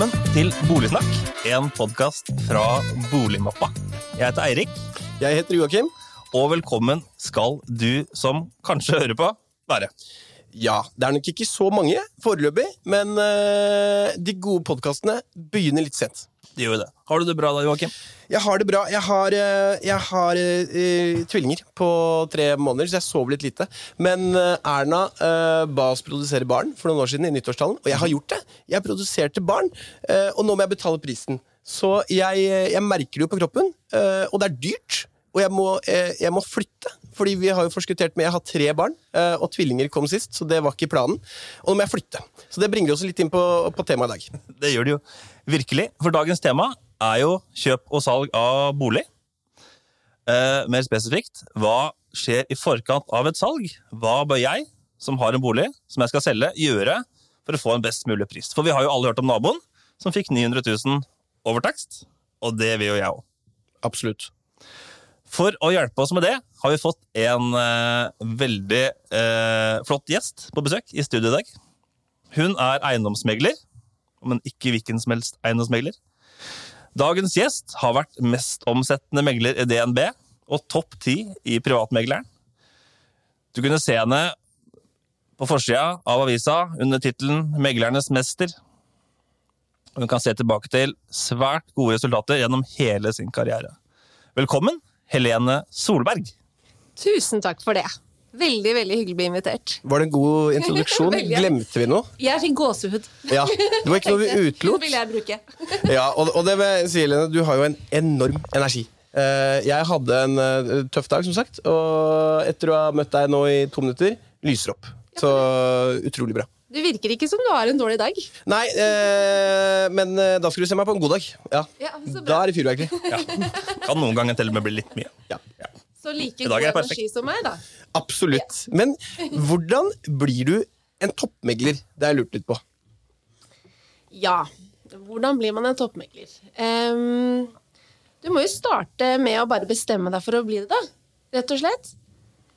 Velkommen til Boligsnakk, en podkast fra Boligmappa. Jeg heter Eirik, Jeg heter Joakim. og velkommen skal du som kanskje hører på, være. Ja, det er nok ikke så mange foreløpig, men eh, de gode podkastene begynner litt sent. Det gjør det. Har du det bra da, Joakim? Jeg har det bra. Jeg har, eh, jeg har uh, tvillinger på tre måneder, så jeg sover litt lite. Men Erna uh, ba oss produsere barn for noen år siden i nyttårstalen, og jeg har gjort det. Jeg produserte barn, uh, og nå må jeg betale prisen. Så jeg, jeg merker det jo på kroppen, og det er dyrt. Og jeg må, eh, jeg må flytte, fordi vi har jo forskuttert med Jeg har tre barn, eh, og tvillinger kom sist, så det var ikke planen. Og nå må jeg flytte. Så det bringer oss litt inn på, på temaet i dag. Det gjør det jo virkelig. For dagens tema er jo kjøp og salg av bolig. Eh, mer spesifikt, hva skjer i forkant av et salg? Hva bør jeg, som har en bolig som jeg skal selge, gjøre for å få en best mulig pris? For vi har jo alle hørt om naboen som fikk 900 000 over takst, og det vil jo jeg òg. Absolutt. For å hjelpe oss med det har vi fått en eh, veldig eh, flott gjest på besøk i studio i dag. Hun er eiendomsmegler, men ikke hvilken som helst eiendomsmegler. Dagens gjest har vært mest omsettende megler i DNB og topp ti i Privatmegleren. Du kunne se henne på forsida av avisa under tittelen 'Meglernes mester'. Hun kan se tilbake til svært gode resultater gjennom hele sin karriere. Velkommen, Helene Solberg. Tusen takk for det. Veldig veldig hyggelig å bli invitert. Var det en god introduksjon? Glemte vi noe? Jeg fikk gåsehud. Ja, Det var ikke noe vi utelot. vil jeg bruke. Ja, og, og det vil jeg si, Helene, du har jo en enorm energi. Eh, jeg hadde en eh, tøff dag, som sagt, og etter å ha møtt deg nå i to minutter, lyser opp. Så utrolig bra. Du virker ikke som du har en dårlig dag. Nei, eh, men eh, da skal du se meg på en god dag. Ja, Ja. Da er det fyrverkeri. Ja. Kan noen ganger til og med bli litt mye. Ja, Så like god er energi som meg, da. absolutt. Men hvordan blir du en toppmegler? Det har jeg lurt litt på. Ja. Hvordan blir man en toppmegler? Um, du må jo starte med å bare bestemme deg for å bli det, da. Rett og slett.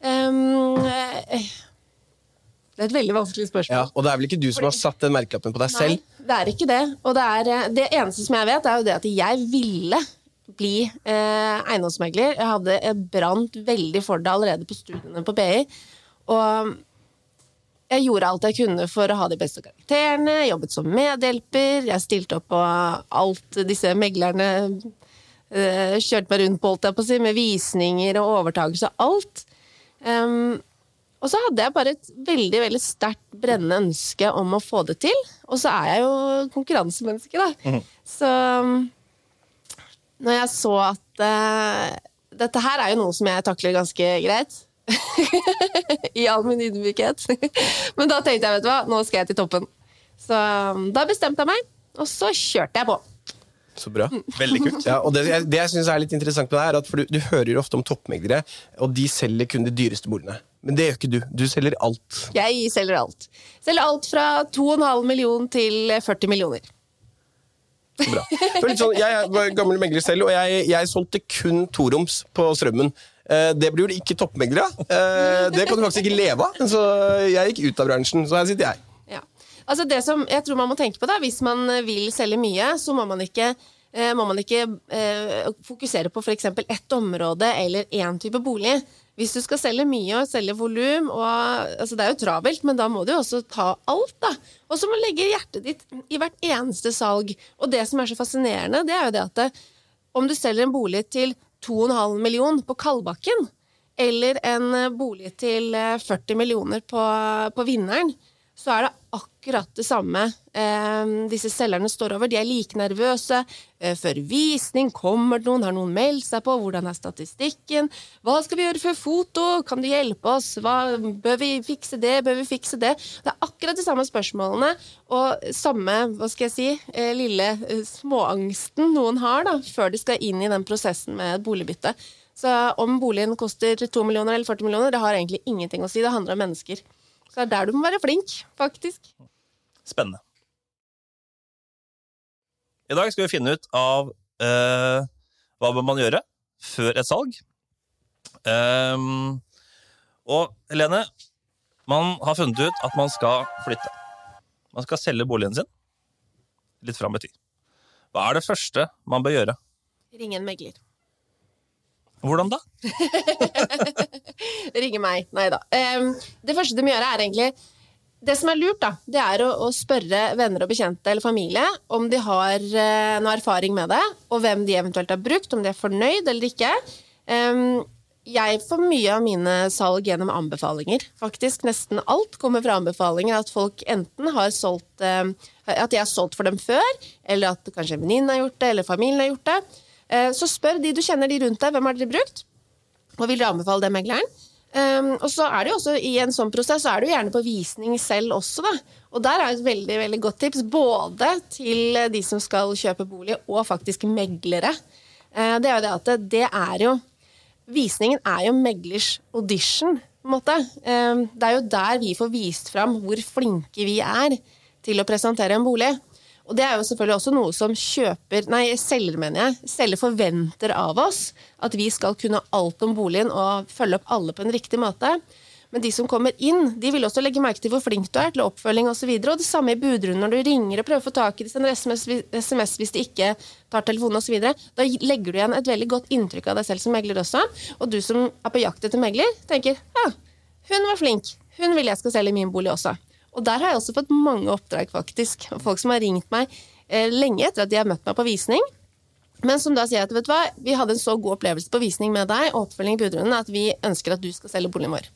Ehm, eh, det er et veldig vanskelig spørsmål. Ja, og det er vel ikke du som har satt den merkelappen på deg selv? Nei, det er ikke det. Og det, er, eh, det eneste som jeg vet, er jo det at jeg ville bli eh, eiendomsmegler. Jeg hadde brant veldig for det allerede på studiene på BI. Og jeg gjorde alt jeg kunne for å ha de beste karakterene, jobbet som medhjelper, jeg stilte opp på alt disse meglerne eh, kjørte meg rundt på, holdt jeg på å si, med visninger og overtakelse og alt. Um, og så hadde jeg bare et veldig veldig sterkt brennende ønske om å få det til. Og så er jeg jo konkurransemenneske, da. Så um, når jeg så at uh, Dette her er jo noe som jeg takler ganske greit. I all min ydmykhet. Men da tenkte jeg, vet du hva, nå skal jeg til toppen. Så um, da bestemte jeg meg, og så kjørte jeg på. Så bra. Veldig kult. Ja, og Det, jeg- det jeg synes er litt interessant med det er at for du, du hører jo ofte om toppmeglere, og de selger kun de dyreste boligene. Men det gjør ikke du. Du selger alt. Jeg selger alt. Selger alt fra 2,5 million til 40 millioner. Så bra. Sånn, jeg var gammel megler selv, og jeg, jeg solgte kun toroms på Strømmen. Eh, Det blir jo ikke toppmeglere av. Eh, Det kan du faktisk ikke leve av. Så jeg gikk ut av bransjen, så her sitter jeg. Ja. Altså det som jeg tror man må tenke på da, Hvis man vil selge mye, så må man ikke, eh, må man ikke eh, fokusere på f.eks. ett område eller én type bolig. Hvis du skal selge mye og selge volum altså Det er jo travelt, men da må du jo også ta alt. da. Og så må du legge hjertet ditt i hvert eneste salg. Og det som er så fascinerende, det er jo det at det, om du selger en bolig til 2,5 million på Kalbakken, eller en eh, bolig til eh, 40 millioner på, på Vinneren, så er det akkurat det samme eh, disse selgerne står over. De er like nervøse. Eh, før visning kommer det noen, har noen meldt seg på? Hvordan er statistikken? Hva skal vi gjøre før foto? Kan du hjelpe oss? Hva, bør vi fikse det? Bør vi fikse det? Det er akkurat de samme spørsmålene og samme, hva skal jeg si, eh, lille småangsten noen har da, før de skal inn i den prosessen med boligbytte. Så om boligen koster 2 millioner eller 40 millioner, det har egentlig ingenting å si. Det handler om mennesker. Så det er der du må være flink, faktisk. Spennende. I dag skal vi finne ut av eh, hva bør man gjøre før et salg. Um, og Helene, man har funnet ut at man skal flytte. Man skal selge boligen sin. litt fram i tid. Hva er det første man bør gjøre? Ringe en megler. Hvordan da? Ringe meg. Nei da. Em, det første du må gjøre, er egentlig Det som er lurt, da, det er å, å spørre venner og bekjente eller familie om de har eh, noe erfaring med det, og hvem de eventuelt har brukt, om de er fornøyd eller ikke. Um, jeg får mye av mine salg gjennom anbefalinger. Faktisk Nesten alt kommer fra anbefalinger. At folk enten har solgt eh, At jeg har solgt for dem før, eller at kanskje en venninne har gjort det, eller familien har gjort det. Eh, så spør de du kjenner de rundt deg, hvem har dere brukt? Og vil dere anbefale den megleren? Um, og så er det jo også I en sånn prosess så er du gjerne på visning selv også. da. Og der er et veldig veldig godt tips, både til de som skal kjøpe bolig, og faktisk meglere. Uh, det er jo det at det er jo Visningen er jo meglers audition, på en måte. Um, det er jo der vi får vist fram hvor flinke vi er til å presentere en bolig. Og det er jo selvfølgelig også noe som kjøper, nei, selger, mener jeg, selger forventer av oss. At vi skal kunne alt om boligen og følge opp alle på en riktig måte. Men de som kommer inn, de vil også legge merke til hvor flink du er til oppfølging osv. Og, så og det samme i budrunden når du ringer og prøver å få tak i det, sender SMS, hvis de ikke tar telefonen osv. Da legger du igjen et veldig godt inntrykk av deg selv som megler også. Og du som er på jakt etter megler, tenker ja, hun var flink. Hun vil jeg skal selge min bolig også. Og der har jeg også fått mange oppdrag, faktisk. Folk som har ringt meg eh, lenge etter at de har møtt meg på visning. Men som da sier at vet du hva, vi hadde en så god opplevelse på visning med deg og oppfølging i budrunden at vi ønsker at du skal selge boligen vår.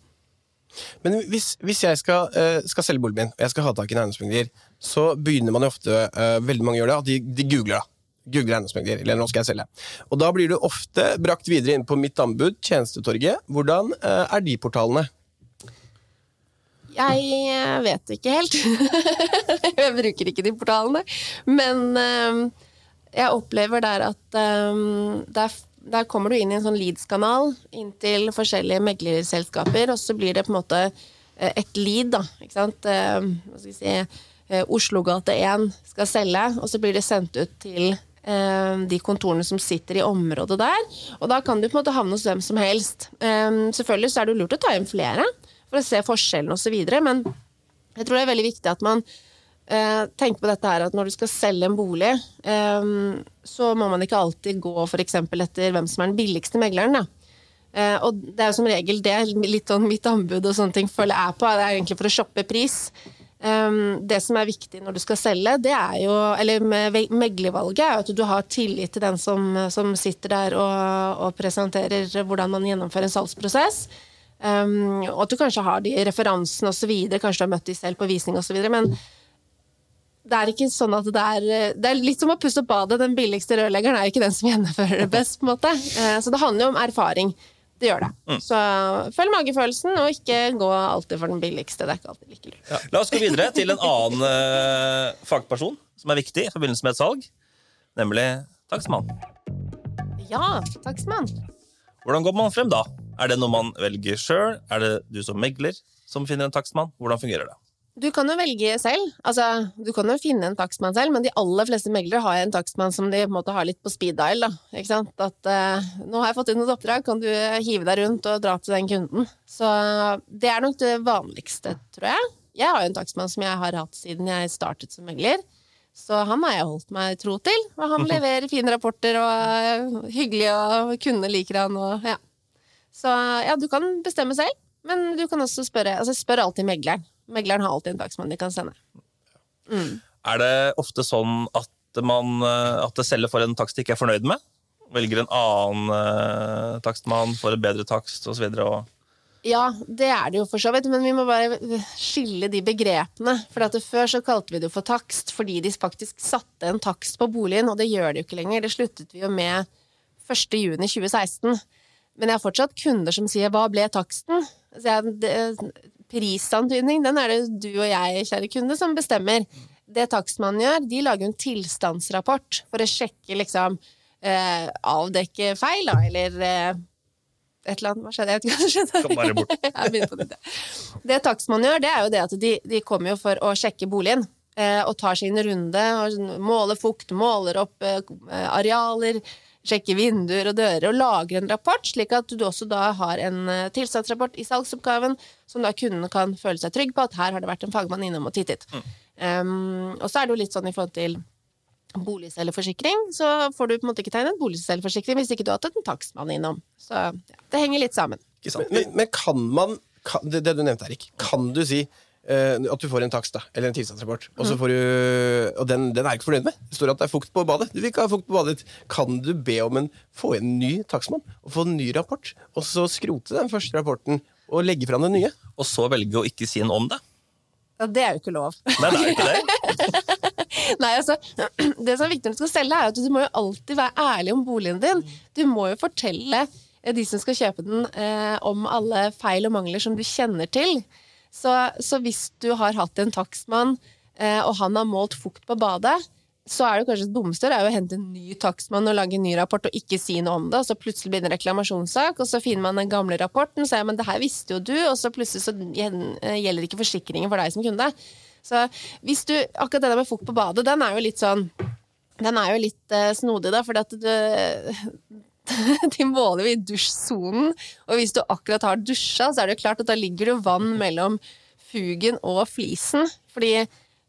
Men hvis, hvis jeg skal, uh, skal selge boligen min, og jeg skal ha tak i en eiendomsmegler, så begynner man jo ofte, uh, veldig mange gjør det, at de, de googler. da. Googler eiendomsmegler, eller nå skal jeg selge. Og da blir du ofte brakt videre inn på Mitt anbud, Tjenestetorget. Hvordan eh, er de portalene? Jeg eh, vet ikke helt. jeg bruker ikke de portalene. Men eh, jeg opplever der at eh, der, der kommer du inn i en sånn Leeds-kanal inn til forskjellige meglerselskaper, og så blir det på en måte et lead, da. Ikke sant? Hva skal vi si Oslogate 1 skal selge, og så blir det sendt ut til de kontorene som sitter i området der. Og da kan du på en måte havne hos hvem som helst. Selvfølgelig så er det lurt å ta inn flere for å se forskjellen osv., men jeg tror det er veldig viktig at man eh, tenker på dette her at når du skal selge en bolig, eh, så må man ikke alltid gå f.eks. etter hvem som er den billigste megleren. Da. Eh, og det er jo som regel det litt sånn mitt anbud og sånne ting følger jeg på, det er egentlig for å shoppe pris. Um, det som er viktig når du skal selge, det er jo, eller med meglervalget, er jo at du har tillit til den som, som sitter der og, og, presenterer hvordan man gjennomfører en salgsprosess. Um, og at du kanskje har de referansene osv., kanskje du har møtt de selv på visning osv. Men det er ikke sånn at det er Det er litt som å pusse opp badet. Den billigste rørleggeren er ikke den som gjennomfører det best. på en måte. Uh, så det handler jo om erfaring. Det gjør det. Mm. Så følg magefølelsen, og ikke gå alltid for den billigste. Det er ikke alltid like lurt. Ja. La oss gå videre til en annen uh, fagperson som er viktig i forbindelse med et salg, nemlig takstmann. Ja, takstmann. Hvordan går man frem da? Er det noe man velger sjøl? Er det du som megler som finner en takstmann? Hvordan fungerer det? Du kan jo velge selv. Altså, du kan jo finne en takstmann selv, men de aller fleste meglere har en takstmann som de på en måte har litt på speed dial. Da. Ikke sant? At uh, 'nå har jeg fått inn et oppdrag, kan du hive deg rundt og dra til den kunden'? Så det er nok det vanligste, tror jeg. Jeg har jo en takstmann som jeg har hatt siden jeg startet som megler. Så han har jeg holdt meg tro til. Og han leverer fine rapporter og er hyggelig, og kundene liker han. Og, ja. Så ja, du kan bestemme selv, men du kan også spørre altså Spør alltid megleren. Megleren har alltid en takstmann de kan sende. Mm. Er det ofte sånn at, man, eh, at det selger for en takst de ikke er fornøyd med? Velger en annen uh, takstmann for en bedre takst osv.? Ja, det er det jo for så vidt, men vi må bare skille de begrepene. For Før så kalte vi det for takst fordi de faktisk satte en takst på boligen, og det gjør de jo ikke lenger. Det sluttet vi jo med 1.6.2016. Men jeg har fortsatt kunder som sier 'hva ble taksten'? Prisantydning, den er det du og jeg, kjære kunde, som bestemmer. Det takstmannen gjør, de lager en tilstandsrapport for å sjekke liksom eh, Avdekke feil, da, eller eh, et eller annet. Hva skjedde? Jeg vet ikke hva som skjedde. Det. det takstmannen gjør, det er jo det at de, de kommer jo for å sjekke boligen. Eh, og tar sin runde og måler fukt, måler opp eh, arealer sjekke vinduer og dører og lagre en rapport, slik at du også da har en eh, tilstandsrapport i salgsoppgaven som da kundene kan føle seg trygg på at her har det vært en fagmann innom og tittet. Mm. Um, og så er det jo litt sånn i forhold til boligselgerforsikring, så får du på en måte ikke tegnet boligselgerforsikring hvis ikke du har hatt en takstmann innom. Så ja, det henger litt sammen. Ikke sant? Men, men kan man kan, det, det du nevnte, Erik. Kan du si at du får en takst da, eller en tilstandsrapport, og så får du Og den, den er du ikke fornøyd med? Det står at det er fukt på badet. Du vil ikke ha fukt på badet ditt. Kan du be om en få en ny takstmann og få en ny rapport, og så skrote den første rapporten og legge fram den nye? Og så velge å ikke si noe om det. Ja, det er jo ikke lov. Nei, det er jo ikke det. Nei, altså, Det som er viktig når du skal selge, er at du må jo alltid være ærlig om boligen din. Du må jo fortelle eh, de som skal kjøpe den, eh, om alle feil og mangler som du kjenner til. Så, så hvis du har hatt en takstmann, eh, og han har målt fukt på badet, så er det kanskje det dummeste å hente en ny takstmann og lage en ny rapport og ikke si noe om det, og så plutselig blir det en reklamasjonssak, og så finner man den gamle rapporten og sier men det her visste jo du, og så plutselig så gjelder ikke forsikringen for deg som kunde. Så hvis du, akkurat det der med fukt på badet, den er jo litt sånn Den er jo litt eh, snodig, da, for du de måler i dusjsonen, og hvis du akkurat har dusja, så er det jo klart at da ligger det vann mellom fugen og flisen. Fordi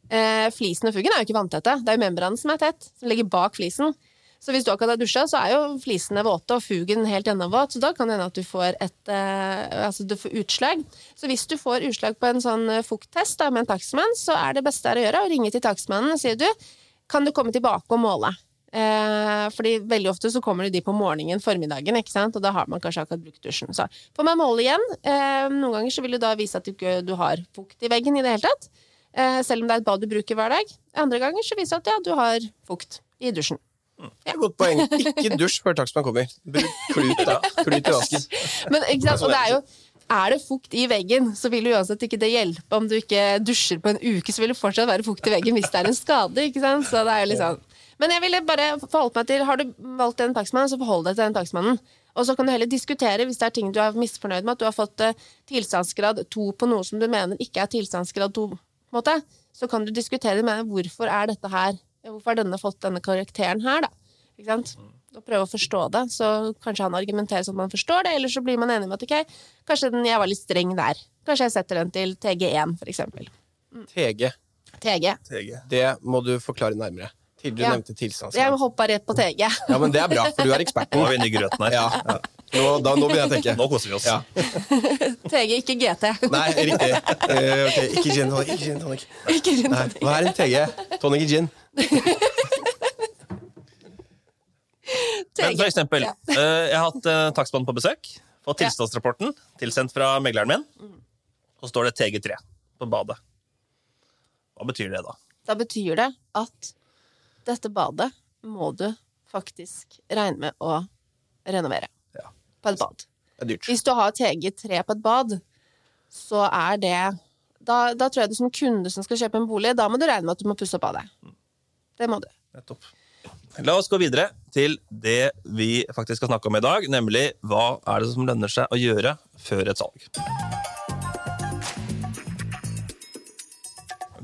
Eh, flisen og fugen er jo ikke vanntette. Det er jo membranen som er tett, som ligger bak flisen. Så hvis du akkurat har dusja, så er jo flisene våte og fugen helt gjennomvåt. Så da kan det hende at du får et eh, altså du får utslag. Så hvis du får utslag på en sånn eh, fukttest da, med en takstmann, så er det beste er å gjøre å ringe til takstmannen og si du, kan du komme tilbake og måle. Eh, fordi veldig ofte så kommer de på morgenen, formiddagen, ikke sant? og da har man kanskje akkurat brukt dusjen. Så får man måle igjen. Eh, noen ganger så vil du da vise at du, du har fukt i veggen i det hele tatt. Eh, selv om det er et bad du bruker hver dag. Andre ganger så viser det at ja, du har fukt i dusjen. Det er et godt poeng. Ikke dusj før takstmann kommer. Bruk klut, da. klut i vasken. Men, ikke sant? Og det er jo er det fukt i veggen, så vil jo uansett ikke det hjelpe om du ikke dusjer på en uke, så vil det fortsatt være fukt i veggen hvis det er en skade. ikke sant? Så det er jo litt sånn. Men jeg ville bare forholdt meg til Har du valgt en takstmann, så forhold deg til den takstmannen. Og så kan du heller diskutere hvis det er ting du er misfornøyd med, at du har fått uh, tilstandsgrad to på noe som du mener ikke er tilstandsgrad to måte, så kan du diskutere med hvorfor er dette her Hvorfor har denne fått denne karakteren her, da? Ikke sant? Og prøve å forstå det. Så kanskje han argumenterer sånn at man forstår det, eller så blir man enig med at ok, kanskje den, jeg var litt streng der. Kanskje jeg setter den til TG1, for eksempel. Mm. TG. TG. TG. Det må du forklare nærmere. Til du Ja. nevnte tilstandsgrad. Jeg hoppa rett på TG. Ja, men det er bra, for du er Nå eksperten. er vi inne i grøten her. Ja. Nå, da, nå begynner jeg å tenke. Nå koser vi oss. Ja. TG, ikke GT. Nei, riktig. Uh, okay. Ikke gin tonic. Ikke gin tonic. Ikke gin Nei, hva er en TG? Tonic i gin. Men for eksempel, Ja. eh, jeg har hatt uh, takstmannen på besøk. Fått tilstandsrapporten tilsendt fra megleren min. Så står det TG3 på badet. Hva betyr det, da? Da betyr det at dette badet må du faktisk regne med å renovere Ja. på et bad. Det er dyrt. Hvis du har et eget tre på et bad, så er det da, da tror jeg du som kunde som skal kjøpe en bolig, da må du regne med at du må pusse opp badet. Det må du. Nettopp. La oss gå videre til det vi faktisk skal snakke om i dag, nemlig hva er det som lønner seg å gjøre før et salg.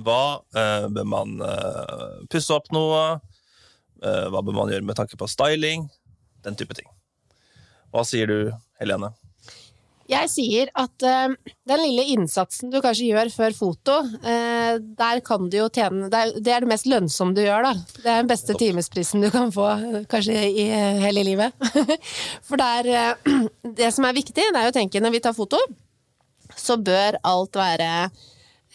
Hva eh, bør man eh, pusse opp noe? Eh, hva bør man gjøre med tanke på styling? Den type ting. Hva sier du, Helene? Jeg sier at eh, den lille innsatsen du kanskje gjør før foto, der kan du jo tjene det er, det mest lønnsomme du gjør, da. Det er den beste timesprisen du kan få, kanskje i hele livet. For det er eh, Det som er viktig, det er jo å tenke når vi tar foto, så bør alt være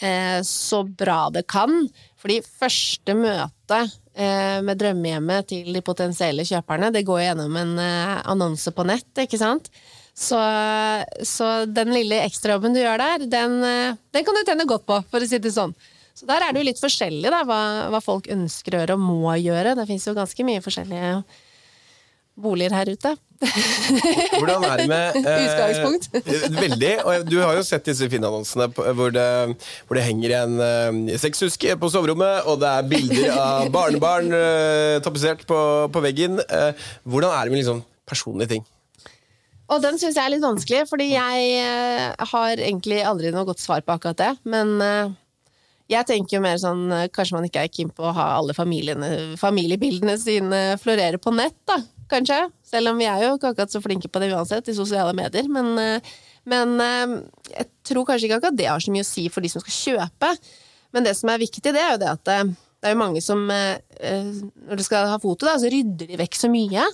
eh, så bra det kan. Fordi første møte eh, med drømmehjemmet til de potensielle kjøperne, det går gjennom en eh, annonse på nett, ikke sant? Så, så den lille ekstrajobben du gjør der, den, den kan du tjene godt på, for å si det sånn. Så der er det jo litt forskjellig da, hva, hva folk ønsker å gjøre og må gjøre. Det fins jo ganske mye forskjellige boliger her ute. Hvordan er det med eh, Utgangspunkt. Veldig. Og du har jo sett disse Finn-annonsene hvor, hvor det henger en eh, sexhuske på soverommet, og det er bilder av barnebarn eh, tapetsert på, på veggen. Eh, hvordan er det med liksom personlige ting? Og den syns jeg er litt vanskelig, fordi jeg eh, har egentlig aldri noe godt svar på akkurat det. Men eh, jeg tenker jo mer sånn eh, Kanskje man ikke er keen på å ha alle familiebildene sine florere på nett, da. Kanskje. Selv om vi er jo ikke akkurat så flinke på det uansett, i sosiale medier. Men, eh, men eh, jeg tror kanskje ikke akkurat det har så mye å si for de som skal kjøpe. Men det som er viktig, det er jo det at eh, Det er jo mange som Når du skal ha foto, da, så rydder de vekk så mye.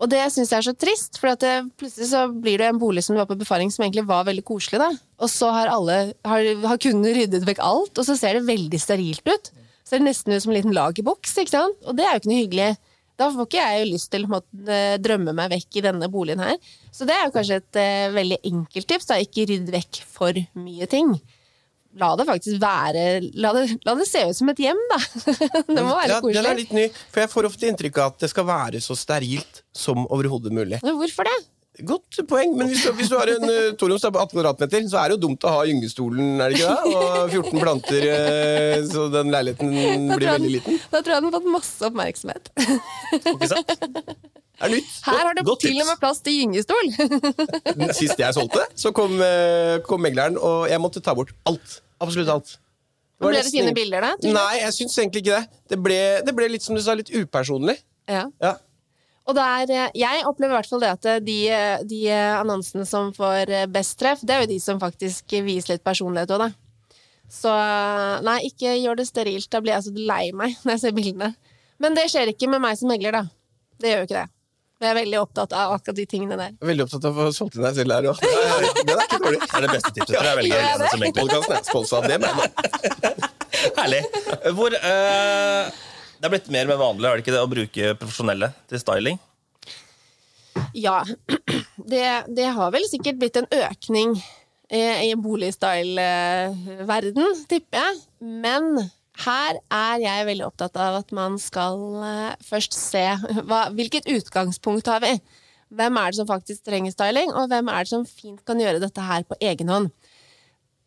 Og det syns jeg er så trist, for det, plutselig så blir det en bolig som du var på befaring som egentlig var veldig koselig, da. Og så har alle har, har kundene ryddet vekk alt, og så ser det veldig sterilt ut. Ser det nesten ut som en liten lagerboks, ikke sant. Og det er jo ikke noe hyggelig. Da får ikke jeg jo lyst til å drømme meg vekk i denne boligen her. Så det er jo kanskje et uh, veldig enkelt tips, da. Ikke rydd vekk for mye ting. La det faktisk være La det, la det se ut som et hjem, da. det må være ja, Den er litt ny, for jeg får ofte inntrykk av at det skal være så sterilt som overhodet mulig. Men hvorfor det? Godt poeng, men hvis du, hvis du har en uh, toroms da på 18 kvadratmeter, så er det jo dumt å ha gyngestolen, er det ikke det? Og 14 planter, uh, så den leiligheten blir den, veldig liten. Da tror jeg den har fått masse oppmerksomhet. Ikke sant? Det er nytt. Her har du godt til og med plass til gyngestol! Sist jeg solgte, så kom, uh, kom megleren, og jeg måtte ta bort alt. Absolutt alt. var Ble det nesten fine bilder, da? Nei, jeg syns egentlig ikke det. Det ble, det ble litt som du sa, litt upersonlig. Ja. Ja. Og det er, eh, jeg opplever i hvert fall det at eh, de, de annonsene som får eh, best treff, det er jo de som faktisk viser litt personlighet òg, da. Så eh, nei, ikke gjør det sterilt. Da blir jeg så lei meg når jeg ser bildene. Men det skjer ikke med meg som megler, da. Det gjør jo ikke det. Men jeg er veldig opptatt av akkurat de tingene der. Veldig opptatt av å få solgt inn deg selv her òg. Det er ikke dårlig. Det er det beste tipset. tror jeg velger Ja, det-. Podkasten er sponsa av det, men Herlig. Hvor eh, Det er blitt mer med vanlig er det ikke det, å bruke profesjonelle til styling? Ja, det, det har vel sikkert blitt en økning eh, i boligstyle-verden, tipper jeg. Men her er jeg veldig opptatt av at man skal eh, først se hva, hvilket utgangspunkt har vi. Hvem er det som faktisk trenger styling, og hvem er det som fint kan gjøre dette her på egen hånd?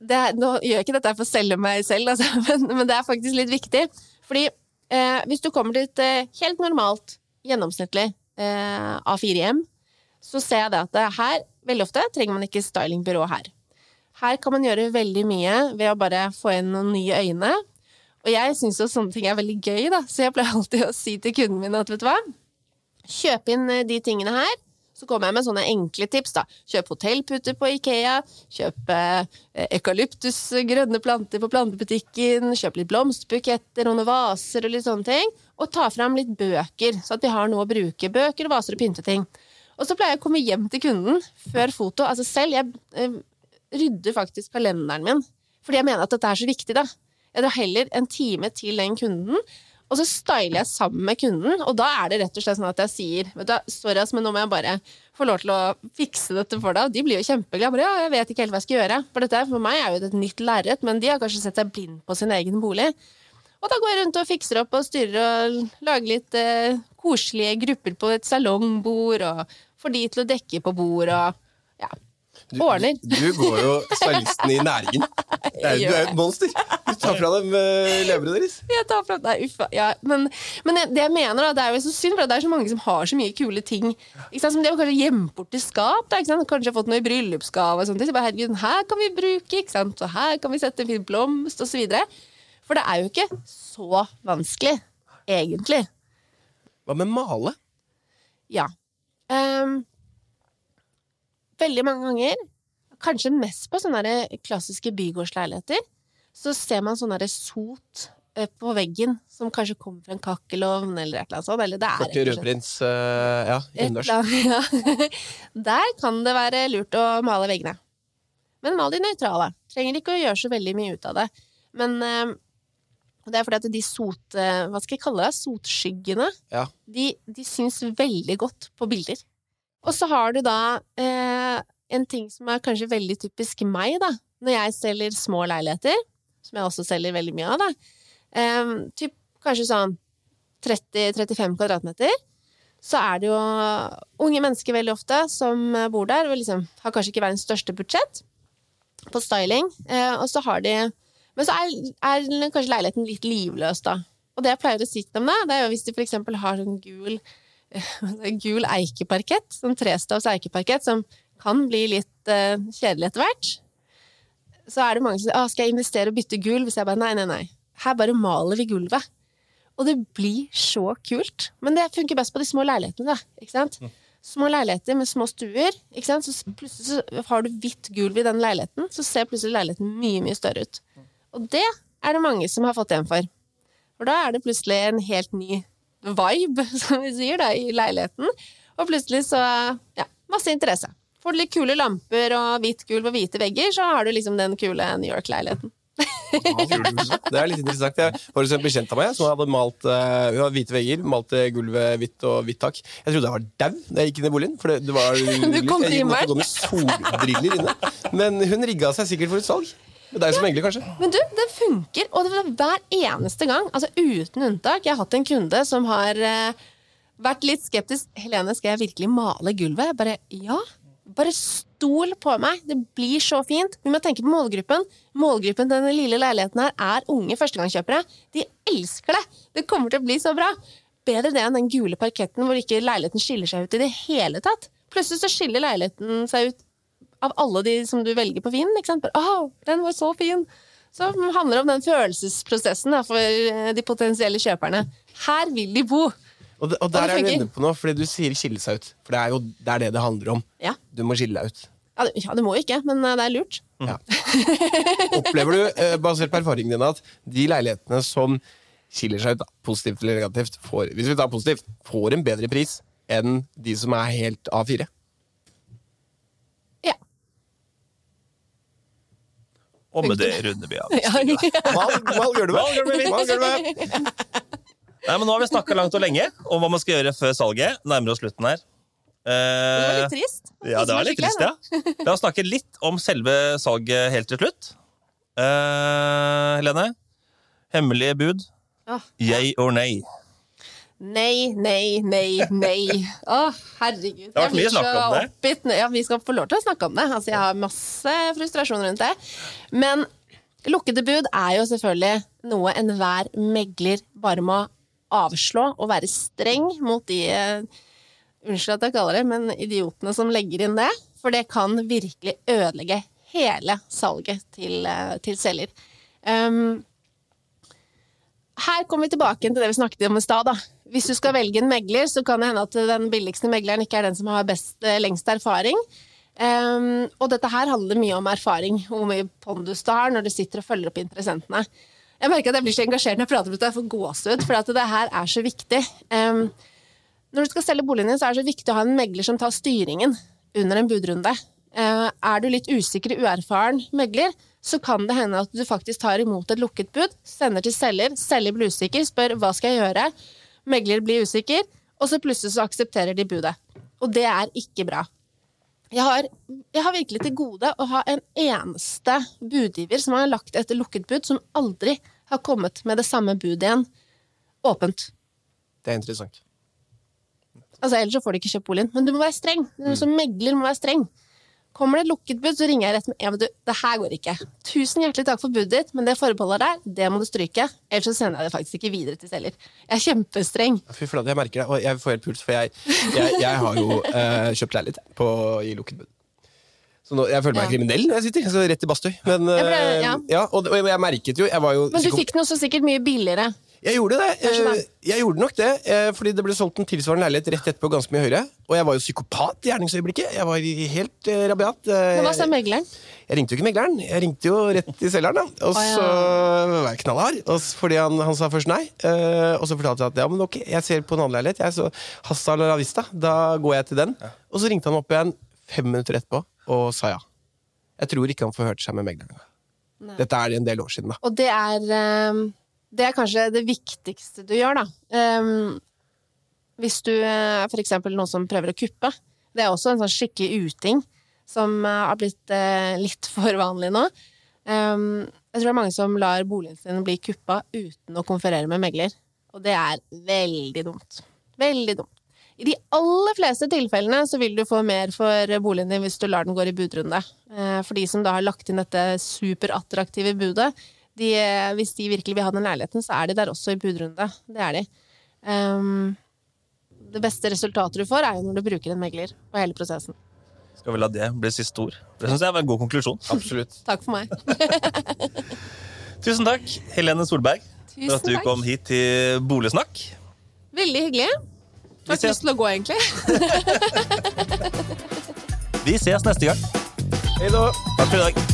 det, nå gjør jeg ikke dette for å selge meg selv, altså, men, men det er faktisk litt viktig. Fordi eh, hvis du kommer til eh, helt normalt, gjennomsnittlig eh, A4-hjem, så ser jeg det at det her, veldig ofte, trenger man ikke stylingbyrå her. Her kan man gjøre veldig mye ved å bare få inn noen nye øyne. Og jeg syns jo sånne ting er veldig gøy, da, så jeg pleier alltid å si til kunden min at vet du hva, kjøp inn eh, de tingene her. Så kommer jeg med sånne enkle tips. da. Kjøp hotellputer på Ikea. Kjøp eh, eukalyptus, planter på plantebutikken. Kjøp litt blomsterbuketter og noen vaser og litt sånne ting. Og ta fram litt bøker, så at vi har noe å bruke. Bøker, vaser og pynteting. Og så pleier jeg å komme hjem til kunden før foto. Altså selv, jeg eh, rydder faktisk kalenderen min. Fordi jeg mener at dette er så viktig, da. Jeg drar heller en time til den kunden, og så styler jeg sammen med kunden. Og da er det rett og slett sånn at jeg sier vet du, sorry, ass, men nå må jeg bare få lov til å fikse dette for deg. Og de blir jo kjempeglade. Ja, jeg vet ikke helt hva jeg skal gjøre. For dette for meg er jo et nytt lerret, men de har kanskje sett seg blind på sin egen bolig. Og da går jeg rundt og fikser opp og styrer og lager litt eh, koselige grupper på et salongbord, og får de til å dekke på bord og ja, ordner. du går jo stylisten i næringen. Du er jo et monster. Du tar fra dem uh, leveret deres. Jeg tar fra Nei, uffa. Ja, men, men det jeg mener, da, det er jo så synd, for det er så mange som har så mye kule ting. Ikke sant? Som de har kanskje gjemt bort i skap. Da, ikke sant? Kanskje har fått noe i bryllupsgave. og sånt. Så bare, herregud, her kan vi bruke, ikke sant? og her kan vi sette en fin blomst, osv. For det er jo ikke så vanskelig, egentlig. Hva med male? Ja. Ehm, veldig mange ganger, kanskje mest på sånne klassiske bygårdsleiligheter, så ser man sånn sot eh, på veggen som kanskje kommer fra en kakkelovn eller et eller annet sånt. Eller det er Korte rødprins uh, Ja, innendørs. ja. Der kan det være lurt å male veggene. Men mal de nøytrale. Trenger ikke å gjøre så veldig mye ut av det. Men uh, det er fordi at de sot... eh, Hva skal jeg kalle det? Sotskyggene. Ja. De, de syns veldig godt på bilder. Og så har du da eh, en ting som er kanskje veldig typisk meg, da. Når jeg selger små leiligheter, som jeg også selger veldig mye av, da. Eh, typ, kanskje sånn 30-35 kvadratmeter så er det jo unge mennesker veldig ofte som bor der, og liksom har kanskje ikke verdens største budsjett på styling. Eh, og så har de Men så er, er kanskje leiligheten litt livløs, da. Og det jeg pleier å si til dem, da, det er jo hvis de for eksempel har sånn gul gul eikeparkett, sånn trestavs eikeparkett, som kan bli litt uh, kjedelig etter hvert. Så er det mange som sier ah, skal jeg investere og bytte gulv? Hvis jeg bare nei, nei, nei. Her bare maler vi gulvet. Og det blir så kult. Men det funker best på de små leilighetene, da. Ikke sant? Små leiligheter med små stuer. Ikke sant? Så plutselig så har du hvitt gulv i den leiligheten, så ser plutselig leiligheten mye, mye større ut. Og det er det mange som har fått igjen for. For da er det plutselig en helt ny vibe, som vi sier, da, i leiligheten. Og plutselig så Ja, masse interesse. Får du litt kule lamper og hvitt gulv og hvite vegger, så har du liksom den kule New York-leiligheten. Det er litt interessant. Jeg var en bekjent av meg som hadde malt uh, Hun hadde hvite vegger, malte gulvet hvitt og hvitt tak. Jeg trodde jeg var dau da jeg gikk inn i boligen. For det, det var Du kom jeg til måtte himmelen. gå med solbriller inne. Men hun rigga seg sikkert for et salg. Med deg som megler, kanskje. Men du, det funker, og det er hver eneste gang, altså uten unntak. Jeg har hatt en kunde som har eh, vært litt skeptisk. 'Helene, skal jeg virkelig male gulvet?' Bare ja. Bare stol på meg. Det blir så fint. Vi må tenke på målgruppen. Målgruppen denne lille leiligheten her er unge førstegangskjøpere. De elsker det! Det kommer til å bli så bra. Bedre det enn den gule parketten hvor ikke leiligheten skiller seg ut i det hele tatt. Plutselig så skiller leiligheten seg ut av alle de som du velger på Finn. Ikke sant? Bare, den var så fin! Så det handler om den følelsesprosessen da, for eh, de potensielle kjøperne. Her vil de bo! Og, det, og der og er du inne på noe, fordi du sier skille seg ut. For det er jo det, er det det handler om. Ja. Du må skille deg ut. Ja, det, ja, det må jo ikke, men eh, det er lurt. Ja. Opplever du, eh, basert på erfaringen din, at de leilighetene som skiller seg ut, da, positivt eller negativt, får, hvis vi tar positivt, får en bedre pris enn de som er helt A4? Ja. Og med det runder vi av. Ja. Valg, valg gjør du Valg gjør du med. Valg gjør du med. Nei, men Nå har vi snakka langt og lenge om hva man skal gjøre før salget. Nærmer oss slutten her. Det var Eh, litt trist. ja, det var litt trist, ja. La oss snakke litt om selve salget helt til slutt. Eh, Helene, hemmelige bud. Ja. Yay or nay? Nei, nei, nei, nei. Å, herregud. Det har vært mye snakk om det. oppgitt. Ja, vi skal få lov til å snakke om det. Altså, jeg har masse frustrasjon rundt det. Men lukkede bud er jo selvfølgelig noe enhver megler bare må avslå og være streng mot de eh, Unnskyld at jeg kaller det, men idiotene som legger inn det. For det kan virkelig ødelegge hele salget til, eh, til selger. Um, her kommer vi tilbake til det vi snakket om i stad. Hvis du skal velge en megler, så kan det hende at den billigste megleren ikke er den som har best, eh, lengst erfaring. Um, og dette her handler mye om erfaring, hvor mye pondus du har når du sitter og følger opp interessentene. Jeg merker at jeg blir så engasjert når jeg prater om dette, jeg får gåsehud, for det her er så viktig. Um, når du skal selge boligen din, så er det så viktig å ha en megler som tar styringen under en budrunde. Uh, er du litt usikker, uerfaren megler, så kan det hende at du faktisk tar imot et lukket bud, sender til selger, selger blir usikker, spør hva skal jeg gjøre, megler blir usikker, og så plutselig så aksepterer de budet. Og det er ikke bra. Jeg har, jeg har virkelig til gode å ha en eneste budgiver som har lagt et lukket bud, som aldri har kommet med det samme budet igjen, åpent. Det er interessant. Altså, ellers så får du ikke kjøpt boligen. Men du må være streng. Du som megler må være streng. Kommer det et lukket bud, så ringer jeg rett med ja, men du, det her går ikke. Tusen hjertelig takk for budet ditt, men det forbeholdet der, det må du stryke. Ellers så sender jeg det faktisk ikke videre til selger. Jeg er kjempestreng. Fy flate, jeg merker det, og jeg får helt puls, for jeg, jeg, jeg har jo uh, kjøpt leilighet på, i lukket bud. Så nå, jeg føler meg Ja. kriminell når jeg sitter, så rett i badstue. Men, uh, det- eh, ja. ja, og, og jeg merket jo Jeg var jo Men du fikk den også sikkert mye billigere. Jeg gjorde det. Eh. Jeg gjorde nok det, eh, fordi det ble solgt en tilsvarende leilighet rett etterpå, ganske mye høyere. Og jeg var jo psykopat i gjerningsøyeblikket. Jeg var helt eh, rabiat. Men hva sa megleren? Jeg ringte jo ikke megleren, jeg ringte jo rett til selgeren. da Og ja. så var jeg knallhard, fordi han, han sa først nei. eh, og så fortalte jeg at ja, men ok, jeg ser på en annen leilighet. Jeg så Hasta la vista, da går jeg til den. Og så ringte han opp igjen fem minutter etterpå og sa ja. Jeg tror ikke han forhørte seg med megleren. Dette er en del år siden, da. Og det er, ehm, det er kanskje det viktigste du gjør, da. Um, hvis du er for eksempel noen som prøver å kuppe. Det er også en sånn skikkelig uting som eh, har blitt uh, litt for vanlig nå. Um, jeg tror det er mange som lar boligen sin bli kuppa uten å konferere med megler. Og det er veldig dumt. Veldig dumt. I de aller fleste tilfellene så vil du få mer for boligen din hvis du lar den gå i budrunde. Eh, For de som da har lagt inn dette superattraktive budet, de, eh, hvis de virkelig vil ha den leiligheten, så er de der også i budrunde. Det er de. Um, det beste resultatet du får, er jo når du bruker en megler på hele prosessen. Skal vi la det bli siste ord? Det syns jeg var en god konklusjon. Absolutt. Takk for meg. Tusen takk, Helene Solberg, for at du takk. kom hit til Boligsnakk. Veldig hyggelig. Fikk lyst til å gå, egentlig. vi ses neste gang. Hei da. Takk for i dag.